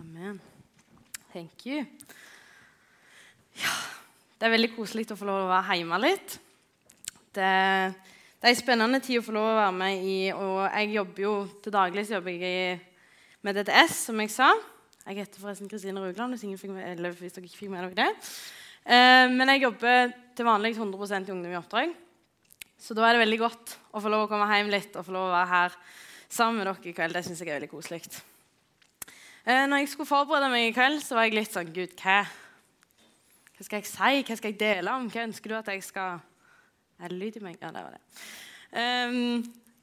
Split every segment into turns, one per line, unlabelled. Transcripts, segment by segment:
Amen. Thank you. Ja, det er veldig koselig å få lov å være hjemme litt. Det, det er en spennende tid å få lov å være med i. og jeg jobber jo Til daglig jobber jeg med DTS, som jeg sa. Jeg heter forresten Kristine Rugland, hvis, hvis dere ikke fikk med dere det. Eh, men jeg jobber til vanlig 100 i Ungdom i oppdrag. Så da er det veldig godt å få lov å komme hjem litt og få lov å være her sammen med dere i kveld. Det syns jeg er veldig koselig. Eh, når jeg skulle forberede meg i kveld, så var jeg litt sånn Gud, hva, hva skal jeg si? Hva skal jeg dele om? Hva ønsker du at jeg skal Er det lyd i meg? Ja, det var det. Um,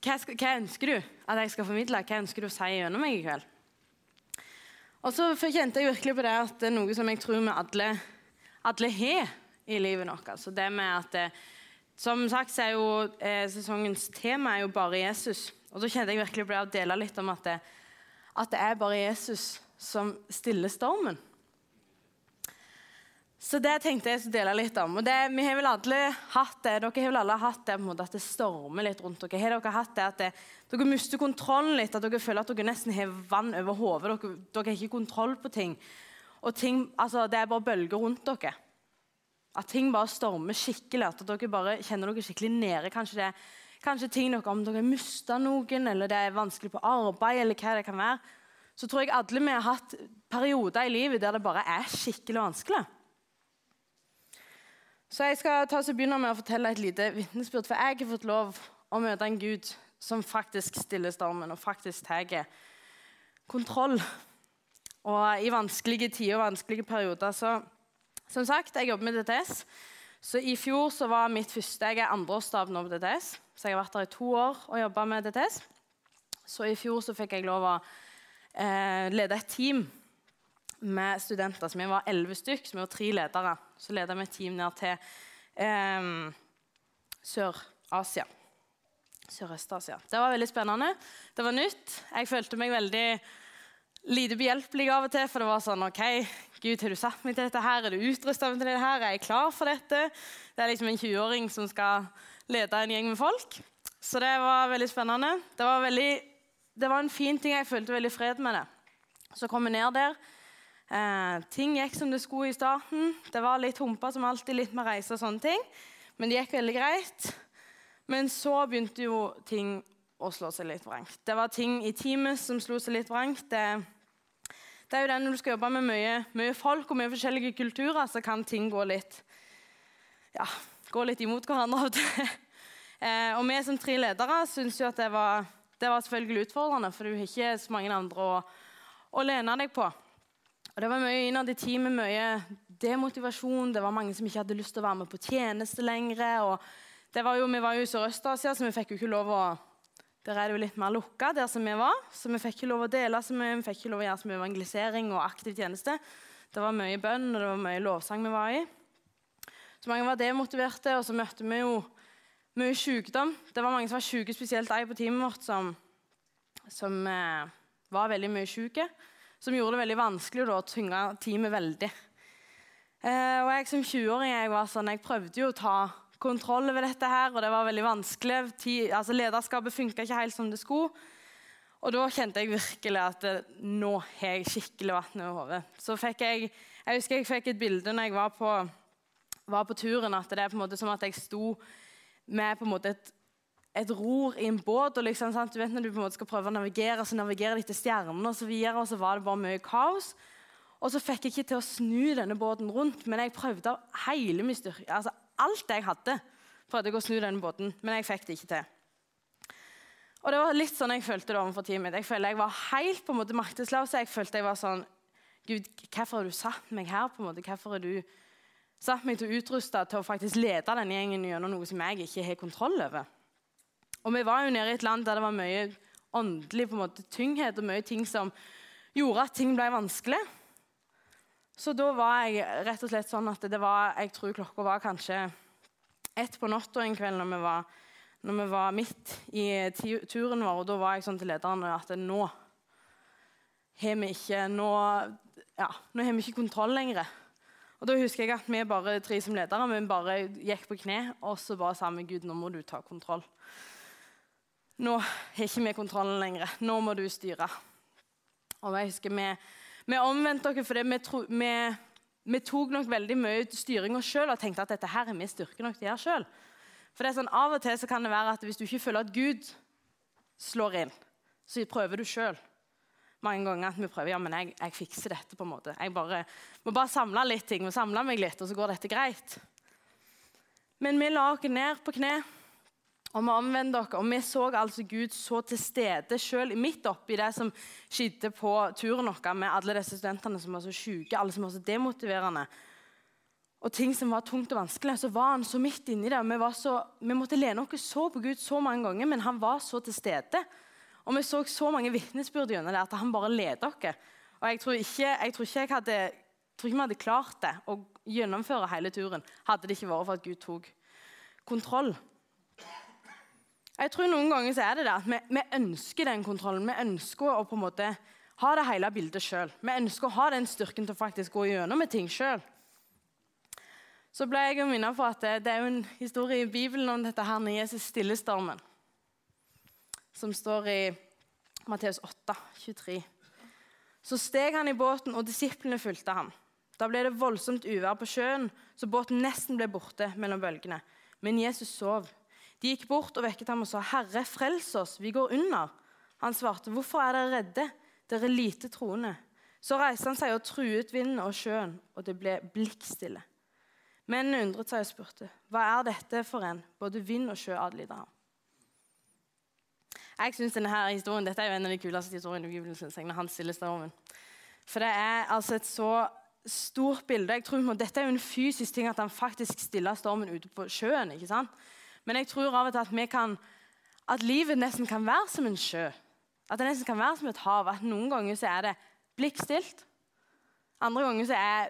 hva, skal, hva, ønsker du at jeg skal formidle? Hva ønsker du å si gjennom meg i kveld? Og så kjente jeg virkelig på det at det er noe som jeg tror vi alle, alle har i livet vårt. Altså det med at det, Som sagt så er jo eh, sesongens tema er jo bare Jesus. Og så kjente jeg virkelig på det å dele litt om at det, at det er bare Jesus som stiller stormen. Så det tenkte jeg å dele litt om. Og det, vi har vel alle hatt det, Dere har vel alle hatt det måte at det stormer litt rundt dere. Har dere hatt det at det, dere mister kontrollen litt, at dere føler at dere nesten har vann over hodet? Dere, dere har ikke kontroll på ting. Og ting, altså, Det er bare bølger rundt dere. At ting bare stormer skikkelig. At dere bare kjenner dere skikkelig nede. Kanskje det er kanskje ting dere, om dere har mista noen, eller det er vanskelig på arbeid, eller hva det kan være, så tror jeg alle vi har hatt perioder i livet der det bare er skikkelig vanskelig. Så jeg skal ta oss og begynne med å fortelle et lite vitnesbyrd. For jeg har fått lov å møte en Gud som faktisk stiller stormen, og faktisk tar kontroll. Og i vanskelige tider og vanskelige perioder. Så som sagt, jeg jobber med DTS. Så i fjor så var mitt første Jeg er andreårsstaben nå på DTS. Så jeg har vært der i to år og jobba med DTS. Så i fjor så fikk jeg lov å eh, lede et team med studenter. Så vi var elleve stykk, så vi var tre ledere. Så leda vi et team ned til eh, Sør-Asia. Sørøst-Asia. Det var veldig spennende. Det var nytt. Jeg følte meg veldig lite behjelpelig av og til. For det var sånn OK, Gud, har du satt meg til dette her? Er du utrusta til dette her? Er jeg klar for dette? Det er liksom en 20-åring som skal lede en gjeng med folk. Så det var veldig spennende. Det var, veldig, det var en fin ting. Jeg følte veldig fred med det. Så kom vi ned der. Eh, ting gikk som det skulle i starten. Det var litt humpa som alltid, litt med reise og sånne ting. Men det gikk veldig greit. Men så begynte jo ting å slå seg litt vrangt. Det var ting i teamet som slo seg litt vrangt. Det, det, er jo det Når du skal jobbe med mye, mye folk og mye forskjellige kulturer, så kan ting gå litt ja, går litt imot hverandre av og til. Eh, og vi som tre ledere syns jo at det var, det var, selvfølgelig utfordrende, for du har ikke så mange andre å, å lene deg på. Og Det var mye innad i teamet, mye demotivasjon. Det var mange som ikke hadde lyst til å være med på tjeneste lenger. Og det var jo, vi var jo i Sørøst-Asia, så vi fikk jo ikke lov å Der er det jo litt mer lukka der som vi var, så vi fikk ikke lov å dele så mye. Vi fikk ikke lov å gjøre så mye evangelisering og aktiv tjeneste. Det var mye bønn og det var mye lovsang vi var i. Så mange var demotiverte, og så møtte vi jo mye sykdom. Det var mange som var syke, spesielt ei på teamet vårt som, som eh, var veldig mye syke. Som gjorde det veldig vanskelig å tynge teamet veldig. Eh, og jeg som 20-åring jeg var sånn, jeg prøvde jo å ta kontroll over dette, her, og det var veldig vanskelig. Ti, altså Lederskapet funka ikke helt som det skulle. Og da kjente jeg virkelig at eh, nå har jeg skikkelig vann over hodet. Så fikk jeg, jeg husker jeg fikk et bilde når jeg var på var på turen, at det er på en måte som at jeg sto med på en måte et, et ror i en båt. og liksom, sant? Du vet Når du på en måte skal prøve å navigere, så navigerer de til stjernene, og så videre, og så var det bare mye kaos. Og så fikk jeg ikke til å snu denne båten rundt, men jeg prøvde av hele min styrke. Altså, alt jeg hadde, prøvde jeg å snu denne båten, men jeg fikk det ikke til. Og det var litt sånn jeg følte det overfor teamet mitt. Jeg følte jeg var helt på en måte maktesløs. Jeg følte jeg var sånn Gud, hvorfor har du satt meg her? på en måte? Hvorfor er du satt meg til å utruste til å faktisk lede denne gjengen gjennom noe som jeg ikke har kontroll over. Og Vi var jo nede i et land der det var mye åndelig på en måte, tynghet og mye ting som gjorde at ting ble vanskelig. Så da var jeg rett og slett sånn at det var, jeg tror klokka var kanskje ett på natta en kveld når vi, var, når vi var midt i turen vår. og Da var jeg sånn til lederen at nå har vi ikke, nå, ja, nå har vi ikke kontroll lenger. Og da husker jeg at Vi bare tre som ledere vi bare gikk på kne og så bare sa vi Gud, nå må du ta kontroll. Nå har ikke vi kontrollen lenger. Nå må du styre. Og jeg husker Vi, Vi omvendte oss fordi vi, vi, vi, tok nok veldig mye styringa sjøl og tenkte at dette her er vi styrke nok til å gjøre sjøl. For det er sånn, Av og til så kan det være at hvis du ikke føler at Gud slår inn, så prøver du sjøl. Mange ganger at vi prøver ja, men jeg, jeg fikser dette. på en måte. Jeg bare, må bare samle litt ting, må samle meg litt, og så går dette greit. Men vi la oss ned på kne og vi omvendte oss. Og vi så altså Gud så til stede selv midt oppi det som skjedde på turen vår med alle disse studentene som var så syke, alle som var så demotiverende. Og ting som var tungt og vanskelig, så var han så midt inni det. Vi, så, vi måtte lene oss så på Gud så mange ganger, men han var så til stede. Og vi så så mange vitnesbyrd gjennom det at han bare leder oss. Og jeg tror ikke jeg, tror ikke jeg hadde, tror ikke vi hadde klart det å gjennomføre hele turen hadde det ikke vært for at Gud tok kontroll. Jeg tror Noen ganger så er det det at vi, vi, ønsker den kontrollen. Vi ønsker å på en måte ha det hele bildet sjøl. Vi ønsker å ha den styrken til å faktisk gå gjennom med ting sjøl. Så ble jeg minnet på at det, det, er jo en historie i Bibelen om dette her når Jesus stiller som står i Matteus 8, 23. Så steg han i båten, og disiplene fulgte ham. Da ble det voldsomt uvær på sjøen, så båten nesten ble borte mellom bølgene. Men Jesus sov. De gikk bort og vekket ham og sa, 'Herre, frels oss, vi går under.' Han svarte, 'Hvorfor er dere redde? Dere er lite troende.' Så reiste han seg og truet vinden og sjøen, og det ble blikkstille. Mennene undret seg og spurte, 'Hva er dette for en?' Både vind og sjø adlyder ham. Jeg synes denne historien, Dette er jo en av de kuleste historiene i Bibelen. synes jeg, når han stiller stormen. For det er altså et så stort bilde. Jeg tror Dette er jo en fysisk ting at han faktisk stiller stormen ute på sjøen. ikke sant? Men jeg tror av og til at, vi kan, at livet nesten kan være som en sjø. At det nesten kan være som et hav. At Noen ganger så er det blikkstilt. Andre ganger så er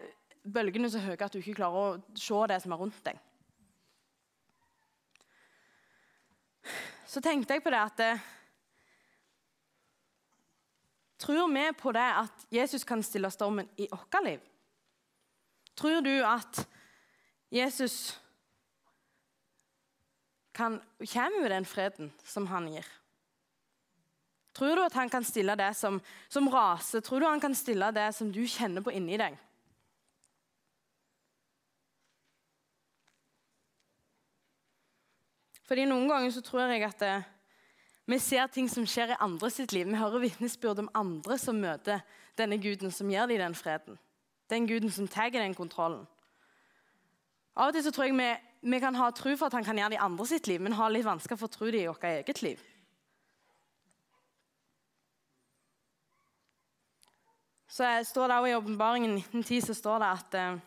bølgene så høye at du ikke klarer å se det som er rundt deg. Så tenkte jeg på det at det, eh, Tror vi på det at Jesus kan stille stormen i vårt liv? Tror du at Jesus kan, kommer med den freden som han gir? Tror du at han kan stille det som, som raser? Tror du han kan stille det som du kjenner på inni deg? Fordi Noen ganger så tror jeg at det, vi ser ting som skjer i andre sitt liv. Vi hører vitnesbyrd om andre som møter denne guden som gir dem den freden. Den guden som tar den kontrollen. Av og til så tror jeg vi vi kan ha tro for at han kan gjøre det i andre sitt liv, men ha litt vanskelig for å tro det i vårt eget liv. Så står det også I åpenbaringen 1910 så står det at, eh,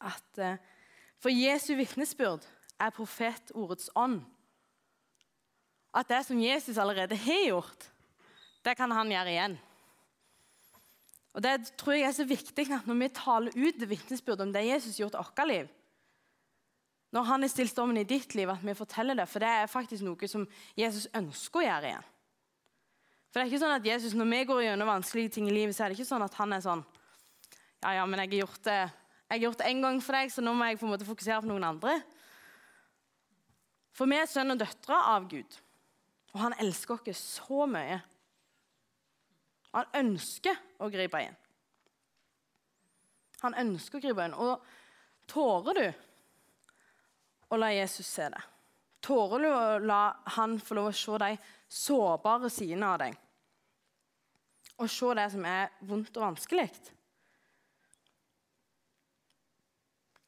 at eh, for Jesu vitnesbyrd er profetordets ånd. At det som Jesus allerede har gjort, det kan han gjøre igjen. Og Det tror jeg er så viktig at når vi taler ut det vitnesbyrdet om det Jesus har gjort i vårt liv, når han er stilt stormen i ditt liv, at vi forteller det. For det er faktisk noe som Jesus ønsker å gjøre igjen. For det er ikke sånn at Jesus, Når vi går gjennom vanskelige ting i livet, så er det ikke sånn at han er sånn Ja, ja, men jeg har gjort det jeg har gjort det en gang for deg, så nå må jeg på en måte fokusere på noen andre. For vi er sønn og døtre av Gud, og han elsker oss så mye. Han ønsker å gripe inn. Han ønsker å gripe inn. Og tårer du å la Jesus se det? Tårer du å la han få lov å se de sårbare sidene av deg? Og se det som er vondt og vanskelig?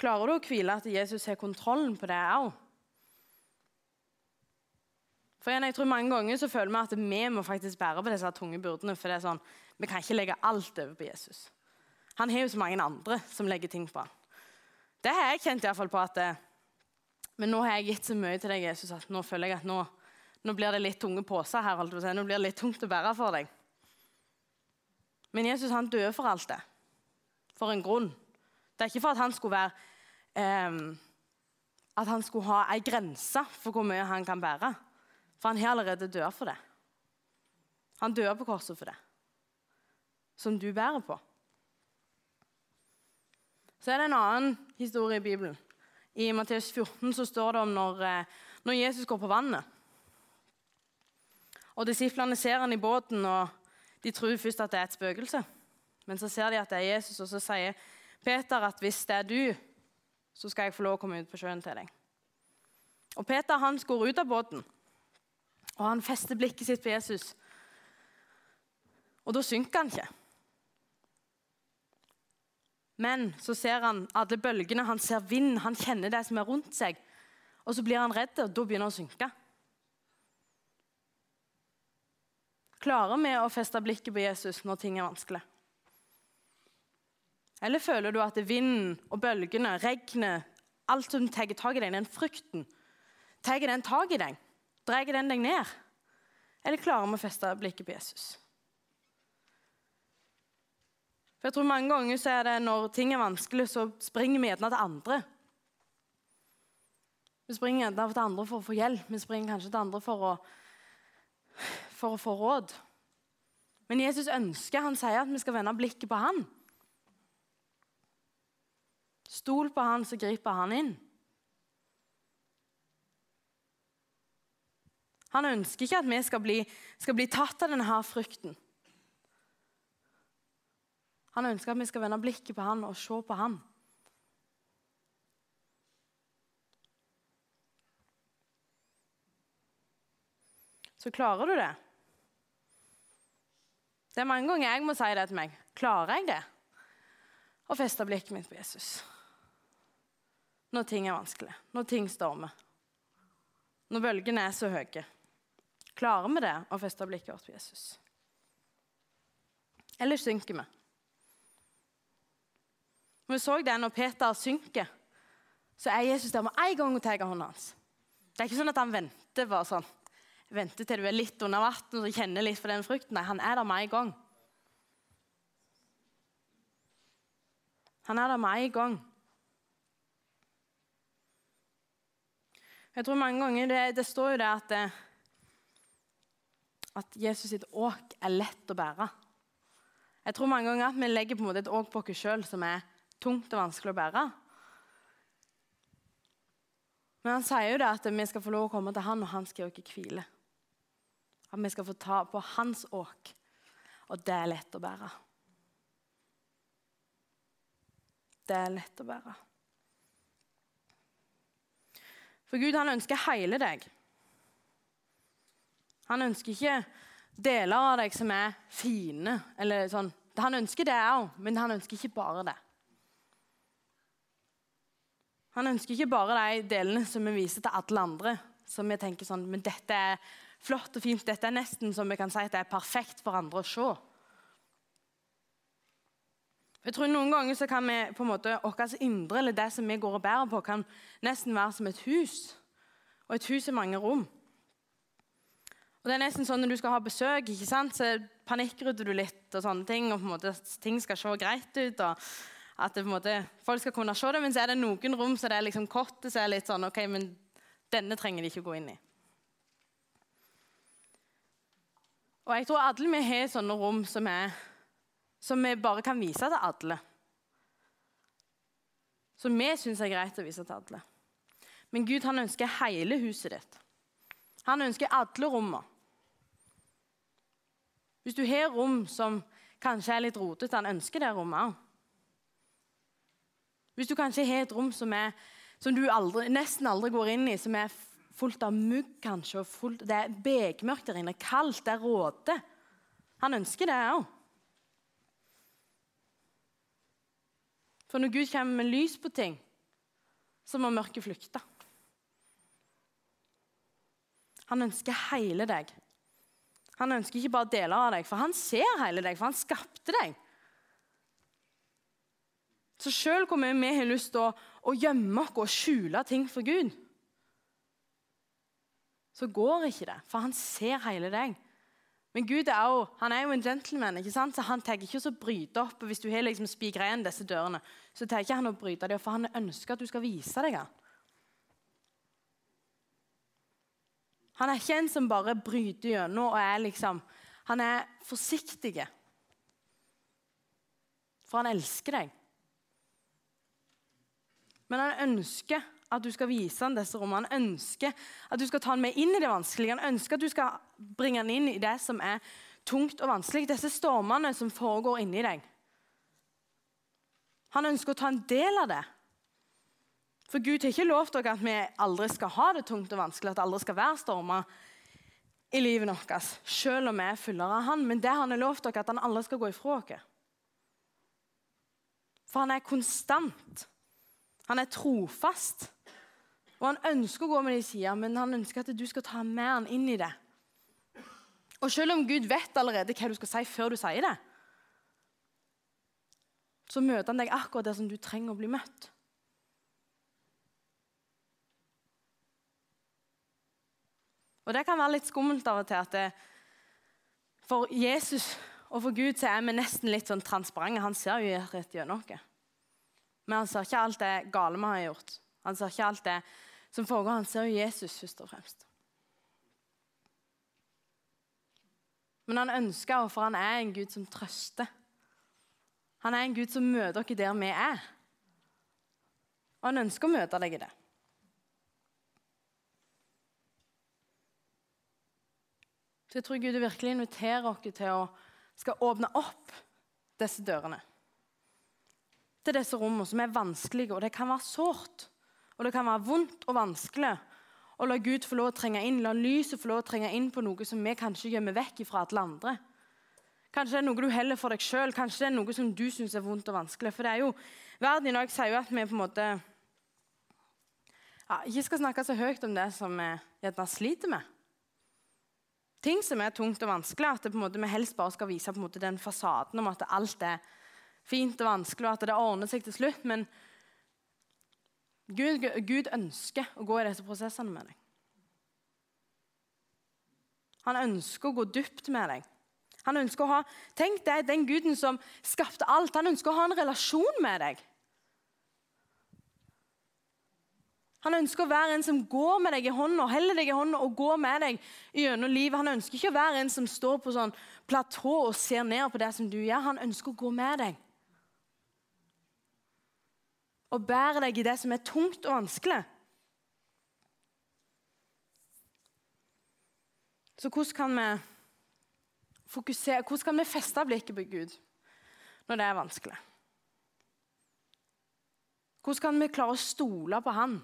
Klarer du å hvile at Jesus har kontrollen på det òg? For igjen, jeg tror Mange ganger så føler vi at vi må faktisk bære på disse tunge byrdene. For det er sånn, vi kan ikke legge alt over på Jesus. Han har jo så mange andre som legger ting på han. Det har jeg kjent i hvert fall på at det, men nå har jeg gitt så mye til deg, Jesus, at nå føler jeg at nå, nå blir det litt tunge poser her. holdt Nå blir det litt tungt å bære for deg. Men Jesus han døde for alt det. For en grunn. Det er ikke for at han skulle være eh, At han skulle ha ei grense for hvor mye han kan bære. For han har allerede dødd for det. Han døde på korset for det. Som du bærer på. Så er det en annen historie i Bibelen i Matteus 14 så står det om når, eh, når, Jesus går på vannet. Og Disiplene ser han i båten, og de tror først at det er et spøkelse. Men så ser de at det er Jesus, og så sier Peter at hvis det er du, så skal jeg få lov å komme ut på sjøen til deg. Og Peter han går ut av båten, og han fester blikket sitt på Jesus. Og da synker han ikke. Men så ser han alle bølgene, han ser vind, han kjenner det som er rundt seg. Og så blir han redd, og da begynner han å synke. Klarer vi å feste blikket på Jesus når ting er vanskelig? Eller føler du at vinden og bølgene, regnet, alt som tar tak i deg, den frykten, tar den tak i deg? Drar den deg ned? Eller klarer vi å feste blikket på Jesus? For jeg tror Mange ganger så er det når ting er vanskelig, så springer vi gjerne til andre. Vi springer gjerne til andre for å få hjelp, vi springer kanskje til andre for å for å få råd. Men Jesus ønsker, han sier at vi skal vende blikket på han. Stol på han, så griper han inn. Han ønsker ikke at vi skal bli, skal bli tatt av denne frykten. Han ønsker at vi skal vende blikket på han og se på han. Så klarer du det. Det er mange ganger jeg må si det til meg. Klarer jeg det? Å feste blikket mitt på Jesus. Når ting er vanskelig, når ting stormer, når bølgene er så høye. Klarer vi det å feste blikket vårt på Jesus? Eller synker vi? Vi så det når Peter synker, så er Jesus der med en gang og tar hånda hans. Det er ikke sånn at han venter bare sånn venter til du er litt under vann og kjenner litt på den frukten. Nei, han er der med en gang. Han er der med en gang. Jeg tror mange ganger Det, det står jo det at, eh, at Jesus sitt åk er lett å bære. Jeg tror mange ganger at vi legger på en måte et åk på oss sjøl som er tungt og vanskelig å bære. Men han sier jo det at vi skal få lov å komme til han, og han skal ikke hvile. At vi skal få ta på hans åk. Og det er lett å bære. Det er lett å bære. For Gud han ønsker hele deg. Han ønsker ikke deler av deg som er fine. eller sånn. Han ønsker det òg, men han ønsker ikke bare det. Han ønsker ikke bare de delene som vi viser til alle andre. Som vi tenker sånn, men dette er flott og fint. Dette er nesten som vi kan si at det er perfekt for andre å se. Jeg tror Noen ganger så kan vi på en måte, vårt indre, eller det som vi går og bærer på, kan nesten være som et hus. Og et hus er mange rom. Og det er nesten sånn Når du skal ha besøk, ikke sant, så panikkrydder du litt, og sånne ting, og på en måte ting skal se greit ut. og at det, på en måte, folk skal kunne se det, Men så er det noen rom så det er liksom kortet så er litt sånn, ok, men denne trenger de ikke gå inn i. Og jeg tror alle vi har sånne rom som, er, som vi bare kan vise til alle. Som vi syns er greit å vise til alle. Men Gud han ønsker hele huset ditt. Han ønsker alle rommene. Hvis du har rom som kanskje er litt rotete, han ønsker det rommet òg. Hvis du kanskje har et rom som, er, som du aldri, nesten aldri går inn i, som er fullt av mugg kanskje, og fullt, det er bekmørkt der inne, kaldt, det er råte. Han ønsker det òg. For når Gud kommer med lys på ting, så må mørket flykte. Han ønsker hele deg. Han ønsker ikke bare deler av deg, for han ser hele deg, for han skapte deg. Så sjøl hvor mye vi har lyst til å, å gjemme oss og skjule ting for Gud, så går ikke det, for han ser hele deg. Men Gud er jo, han er jo en gentleman, ikke sant? så han tar ikke å bryte opp. Hvis du har liksom spikra igjen disse dørene, så tar ikke han å bryte dem, for han ønsker at du skal vise deg han. Han er ikke en som bare bryter gjennom og er liksom Han er forsiktig. For han elsker deg. Men han ønsker at du skal vise ham disse rommene. Han ønsker at du skal ta ham med inn i det vanskelige. Han ønsker at du skal bringe ham inn i det som er tungt og vanskelig. Disse stormene som foregår inni deg. Han ønsker å ta en del av det. For Gud har ikke lovt dere at vi aldri skal ha det tungt og vanskelig, at det aldri skal være stormer i livet vårt, selv om vi er fullere av Han. Men det han har lovt dere, at han aldri skal gå ifra oss. For han er konstant. Han er trofast. Og han ønsker å gå med de sider, men han ønsker at du skal ta med han inn i det. Og selv om Gud vet allerede hva du skal si før du sier det, så møter han deg akkurat der som du trenger å bli møtt. Og Det kan være litt skummelt av og til at det, for Jesus og for Gud så er vi nesten litt sånn transparente. Han ser jo rett gjennom oss. Men han ser ikke alt det gale vi har gjort. Han ser ikke alt det som foregår. Han ser jo Jesus først og fremst. Men han ønsker, for han er en Gud som trøster. Han er en Gud som møter dere der vi er. Og han ønsker å møte deg i det. Så jeg tror Gud virkelig inviterer oss til å skal åpne opp disse dørene. Til disse rommene som er vanskelige, og det kan være sårt. Og det kan være vondt og vanskelig å la Gud få lov å trenge inn, la lyset få lov å trenge inn på noe som vi kanskje gjemmer vekk fra alle andre. Kanskje det er noe du heller for deg sjøl, kanskje det er noe som du syns er vondt og vanskelig. For det er jo, Verden i dag sier jo at vi på en måte ja, ikke skal snakke så høyt om det som vi gjerne sliter med ting som er tungt og vanskelig, at det, måte, vi helst bare skal vise måte, den fasaden om at alt er fint og vanskelig, og at det ordner seg til slutt. Men Gud, Gud ønsker å gå i disse prosessene med deg. Han ønsker å gå dypt med deg. Han ønsker å ha, Tenk deg den guden som skapte alt. Han ønsker å ha en relasjon med deg. Han ønsker å være en som går med deg i hånda, heller deg i hånda og går med deg gjennom livet. Han ønsker ikke å være en som står på sånn platå og ser ned på det som du gjør. Han ønsker å gå med deg. Og bære deg i det som er tungt og vanskelig. Så hvordan kan vi fokusere, hvordan kan vi feste blikket på Gud når det er vanskelig? Hvordan kan vi klare å stole på Han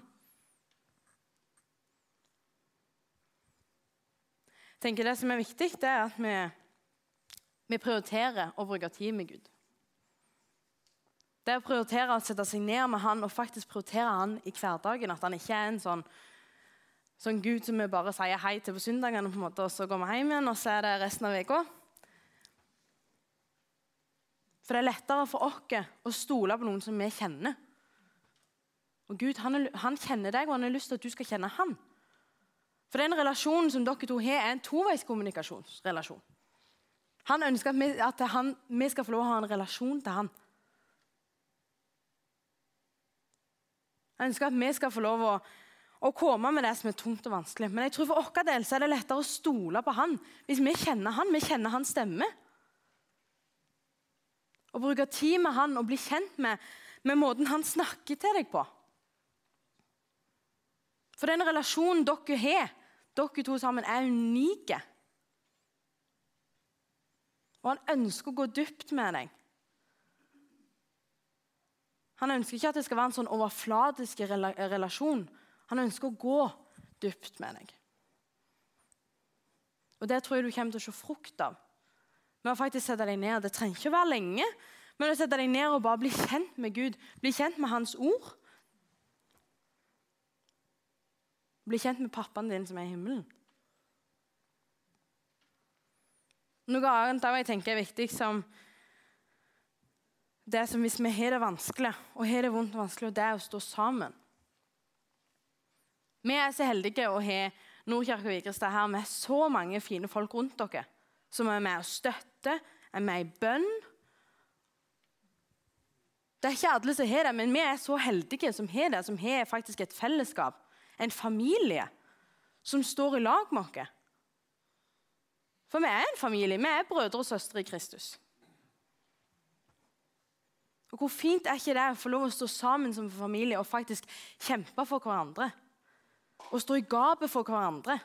tenker Det som er viktig, det er at vi, vi prioriterer å bruke tid med Gud. Det å prioritere å sette seg ned med han og faktisk prioritere han i hverdagen. At han ikke er en sånn, sånn Gud som vi bare sier hei til på søndagene, på en måte, og så går vi hjem igjen, og så er det resten av uka. For det er lettere for oss å stole på noen som vi kjenner. Og Gud han, han kjenner deg, og han har lyst til at du skal kjenne han. For den relasjonen som dere to har, er en toveiskommunikasjonsrelasjon. Han ønsker at, vi, at han, vi, skal få lov å ha en relasjon til han. Han ønsker at vi skal få lov å, å komme med det som er tungt og vanskelig. Men jeg tror for vår del er det lettere å stole på han hvis vi kjenner han, vi kjenner hans stemme. Å bruke tid med han og bli kjent med, med måten han snakker til deg på. For den relasjonen dere har, dere to sammen er unike. Og han ønsker å gå dypt med deg. Han ønsker ikke at det skal være en sånn overflatisk relasjon. Han ønsker å gå dypt med deg. Og Det tror jeg du kommer til å se frukt av. Med å faktisk sette deg ned. Det trenger ikke å være lenge, men å sette deg ned og bare bli kjent med Gud. Bli kjent med Hans ord. Bli kjent med pappaen din som er i himmelen. Noe annet jeg tenker er viktig, som det som hvis vi har det vanskelig og har det vondt og vanskelig, og det er å stå sammen. Vi er så heldige å ha Nordkirke og Vigrestad her med så mange fine folk rundt dere som er med og støtter, er med i bønn. Det er ikke alle som har det, men vi er så heldige som har det, som har faktisk et fellesskap en familie som står i lag med oss. For vi er en familie. Vi er brødre og søstre i Kristus. Og Hvor fint er ikke det å få lov å stå sammen som familie og faktisk kjempe for hverandre? Og stå i gapet for hverandre?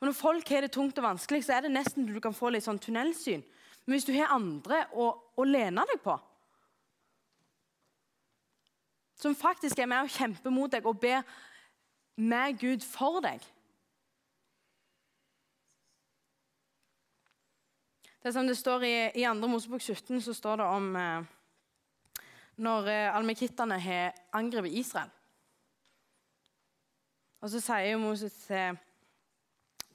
Og Når folk har det tungt og vanskelig, så er det nesten du kan få litt sånn tunnelsyn. Men hvis du har andre å, å lene deg på, Som faktisk er med og kjemper mot deg og ber med Gud for deg. Det som det står I, i 2. Mosebok 17 så står det om eh, når eh, almekittene har angrepet Israel. Og Så sier Moses til,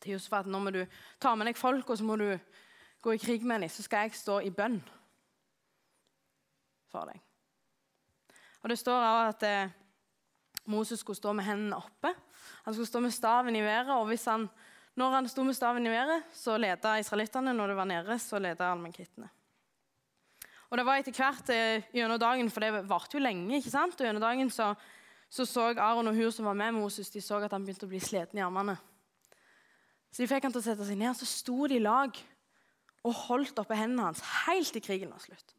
til Josef at nå må du ta med deg folk og så må du gå i krig med dem. Så skal jeg stå i bønn for deg. Og Det står også at eh, Moses skulle stå med hendene oppe. Han skulle stå med staven i været. og han når han sto med staven i været, så leda israelittene. Når det var nede, så leda allmennkittene. Og det var etter hvert eh, gjennom dagen, for det varte jo lenge. ikke sant? Og gjennom dagen så, så, så Aron og Hur som var med Moses, de så at han begynte å bli sliten i armene. Så de fikk han til å sette seg ned. Så sto de i lag og holdt oppe hendene hans helt til krigen var slutt.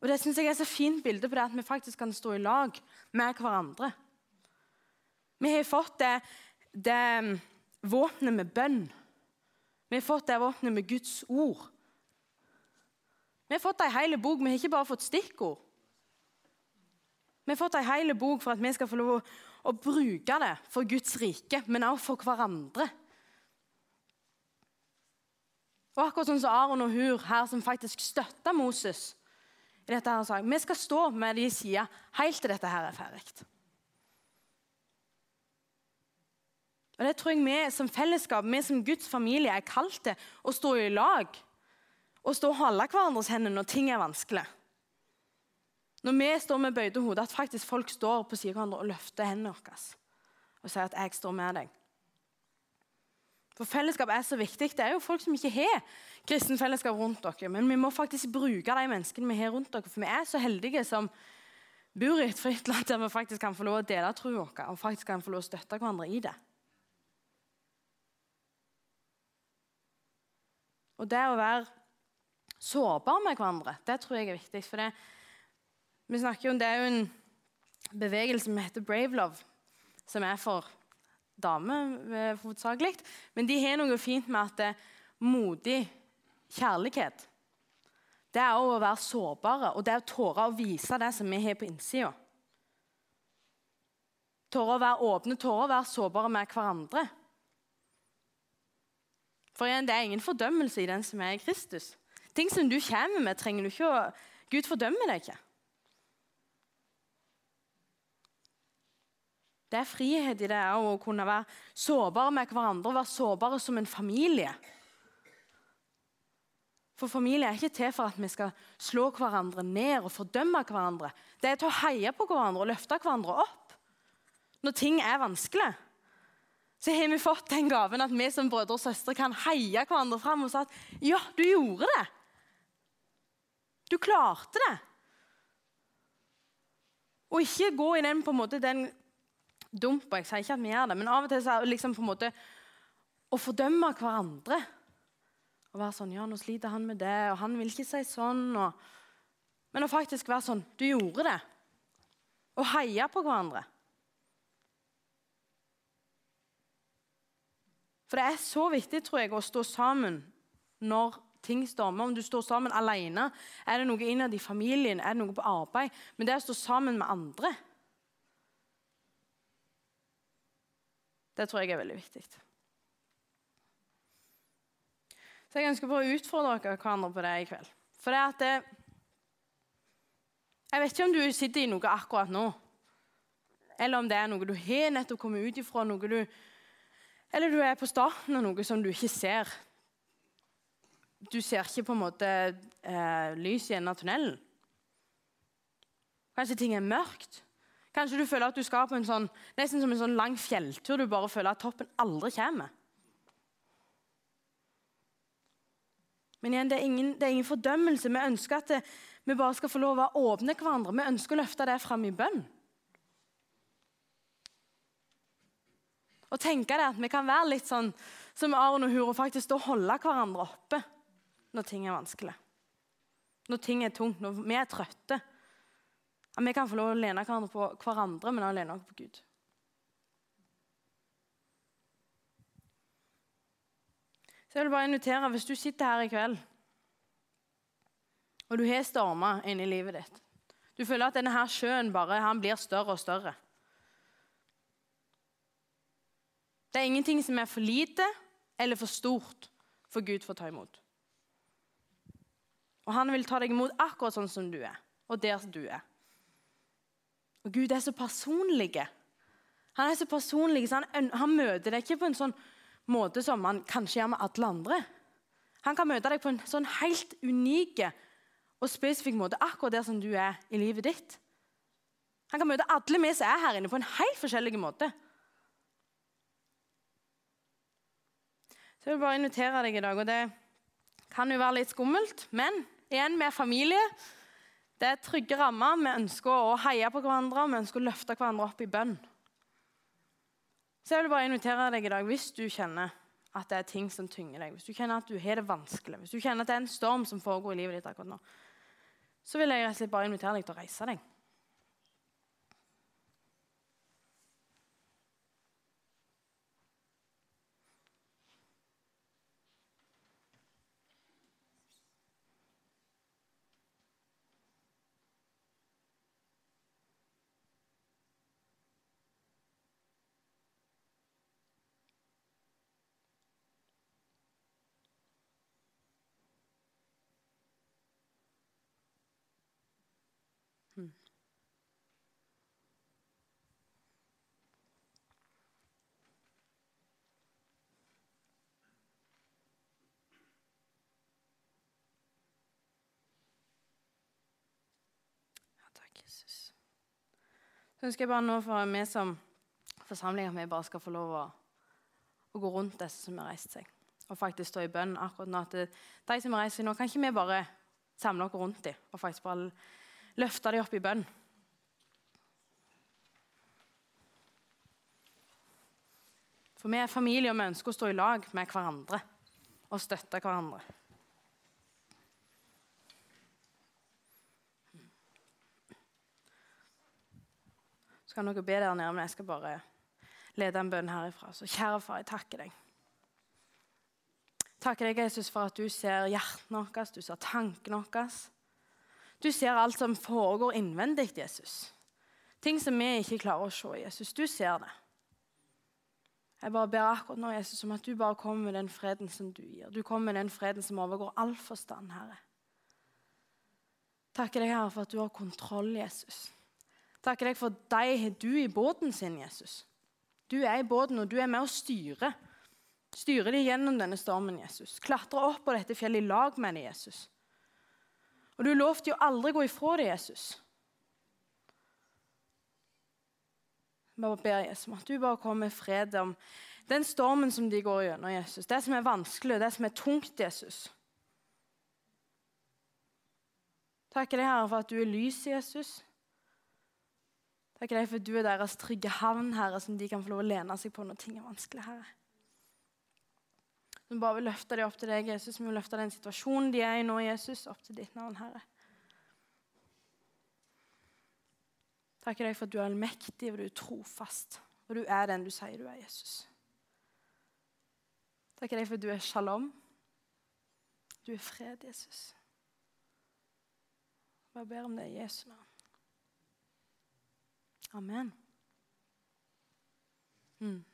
Og Det synes jeg er så fint bilde på det at vi faktisk kan stå i lag med hverandre. Vi har fått det, det mm, våpenet med bønn. Vi har fått det våpenet med Guds ord. Vi har fått ei hel bok, vi har ikke bare fått stikkord. Vi har fått ei hel bok for at vi skal få lov å bruke det for Guds rike, men også for hverandre. Og akkurat sånn som Aron og Hur her, som faktisk støtta Moses i dette her, sa vi skal stå med de sider helt til dette her er ferdig. Og Det tror jeg vi som fellesskap, vi som Guds familie, er kalt til å stå i lag. Og stå og holde hverandres hender når ting er vanskelig. Når vi står med bøyde hoder, at faktisk folk står på siden av hverandre og løfter hendene våre og sier at 'jeg står med deg'. For Fellesskap er så viktig. Det er jo folk som ikke har kristen fellesskap rundt dere. Men vi må faktisk bruke de menneskene vi har rundt dere. For vi er så heldige som bor i et fritt land der vi faktisk kan få lov å dele troen vår og faktisk kan få lov å støtte hverandre i det. Og det å være sårbar med hverandre, det tror jeg er viktig. For det, vi snakker jo det er jo en bevegelse som heter Brave Love, som er for damer eh, hovedsakelig. Men de har noe fint med at det er modig kjærlighet det er å være sårbare, og det er å tåre å vise det som vi har på innsida. Tåre å være åpne, tåre å være sårbare med hverandre. For igjen, det er ingen fordømmelse i den som er Kristus. Ting som du kommer med, trenger du ikke å Gud fordømmer deg ikke. Det er frihet i det å kunne være sårbare med hverandre være sårbare som en familie. For familie er ikke til for at vi skal slå hverandre ned og fordømme hverandre. Det er til å heie på hverandre og løfte hverandre opp når ting er vanskelig så har vi fått den gaven at vi som brødre og søstre kan heie hverandre fram og si at ja, du gjorde det. Du klarte det. Og ikke gå i den på en måte, den dumpa. Jeg sier ikke at vi gjør det, men av og til så er det liksom på en måte å fordømme hverandre. Og være sånn Ja, nå sliter han med det, og han vil ikke si sånn. Og... Men å faktisk være sånn Du gjorde det. Og heie på hverandre. For det er så viktig tror jeg, å stå sammen når ting stormer. Om du står sammen alene, er det noe innad i familien, er det noe på arbeid. Men det å stå sammen med andre Det tror jeg er veldig viktig. Så jeg ønsker bare å utfordre dere hverandre på det i kveld. For det at det, Jeg vet ikke om du sitter i noe akkurat nå, eller om det er noe du har nettopp kommet ut ifra, noe du eller du er på starten av noe som du ikke ser. Du ser ikke på en måte eh, lys i enden av tunnelen. Kanskje ting er mørkt. Kanskje du føler at du skal på en sånn, nesten som en sånn lang fjelltur. Du bare føler at toppen aldri kommer. Men igjen, det er ingen, det er ingen fordømmelse. Vi ønsker at det, vi bare skal få lov å åpne hverandre. Vi ønsker å løfte det fram i bønn. Og tenke det at vi kan være litt sånn som Aron og Hur og faktisk å holde hverandre oppe når ting er vanskelig. Når ting er tungt, når vi er trøtte. At vi kan få lov å lene hverandre på hverandre, men også lene oss på Gud. Så jeg vil bare invitere, Hvis du sitter her i kveld og du har stormer inni livet ditt, Du føler at denne her sjøen bare han blir større og større. Det er ingenting som er for lite eller for stort for Gud for å ta imot. Og han vil ta deg imot akkurat sånn som du er, og der du er. Og Gud er så personlig. Han er så personlig, så han, han møter deg ikke på en sånn måte som han kanskje gjør med alle andre. Han kan møte deg på en sånn helt unik og spesifikk måte akkurat der som du er i livet ditt. Han kan møte alle vi som er her inne, på en helt forskjellig måte. Så jeg vil bare invitere deg i dag. og Det kan jo være litt skummelt, men igjen, vi er familie. Det er trygge rammer. Vi ønsker å heie på hverandre vi ønsker å løfte hverandre opp i bønn. Så jeg vil bare invitere deg i dag hvis du kjenner at det er ting som tynger deg, hvis du kjenner at du har det vanskelig, hvis du kjenner at det er en storm som foregår i livet ditt akkurat nå, så vil jeg bare invitere deg til å reise deg. Ja, takk, Jesus. Så ønsker jeg bare nå for vi som forsamling at vi bare skal få lov å, å gå rundt disse som har reist seg, og faktisk stå i bønn akkurat nå. At de som har reist seg nå, kan ikke vi bare samle oss rundt dem og faktisk bare løfte dem opp i bønn? For vi er familie, og vi ønsker å stå i lag med hverandre og støtte hverandre. Så kan dere be der nede, men jeg skal bare lede en bønn herifra. Så kjære far, jeg takker deg. Takker deg, Jesus, for at du ser hjertene våre, du ser tankene våre. Du ser alt som foregår innvendig, Jesus. Ting som vi ikke klarer å se. Jesus, du ser det. Jeg bare ber akkurat nå, Jesus, om at du bare kommer med den freden som du gir. Du kommer med den freden som overgår all forstand, Herre. Takker deg, Herre, for at du har kontroll, Jesus. Takker deg for deg har du i båten sin, Jesus. Du er i båten, og du er med å styre. Styre de gjennom denne stormen, Jesus. Klatre opp på dette fjellet i lag med dem, Jesus. Og du lovte jo aldri gå ifra det, Jesus. Jeg bare ber Jesus om at du bare kommer med fred om den stormen som de går gjennom, Jesus. Det som er vanskelig, det som er tungt, Jesus. Takker deg, Herre, for at du er lys, Jesus. Takker deg for at du er deres trygge havn, Herre, som de kan få lov å lene seg på når ting er vanskelig, Herre. Vi bare vil løfte dem opp til deg, Jesus. Vi vil løfte den situasjonen de er i nå, Jesus, opp til ditt navn, Herre. Takker deg for at du er allmektig og du er trofast. Og du er den du sier du er, Jesus. Takker deg for at du er shalom. Du er fred, Jesus. Jeg bare ber om det i Jesu navn. Amen. Mm.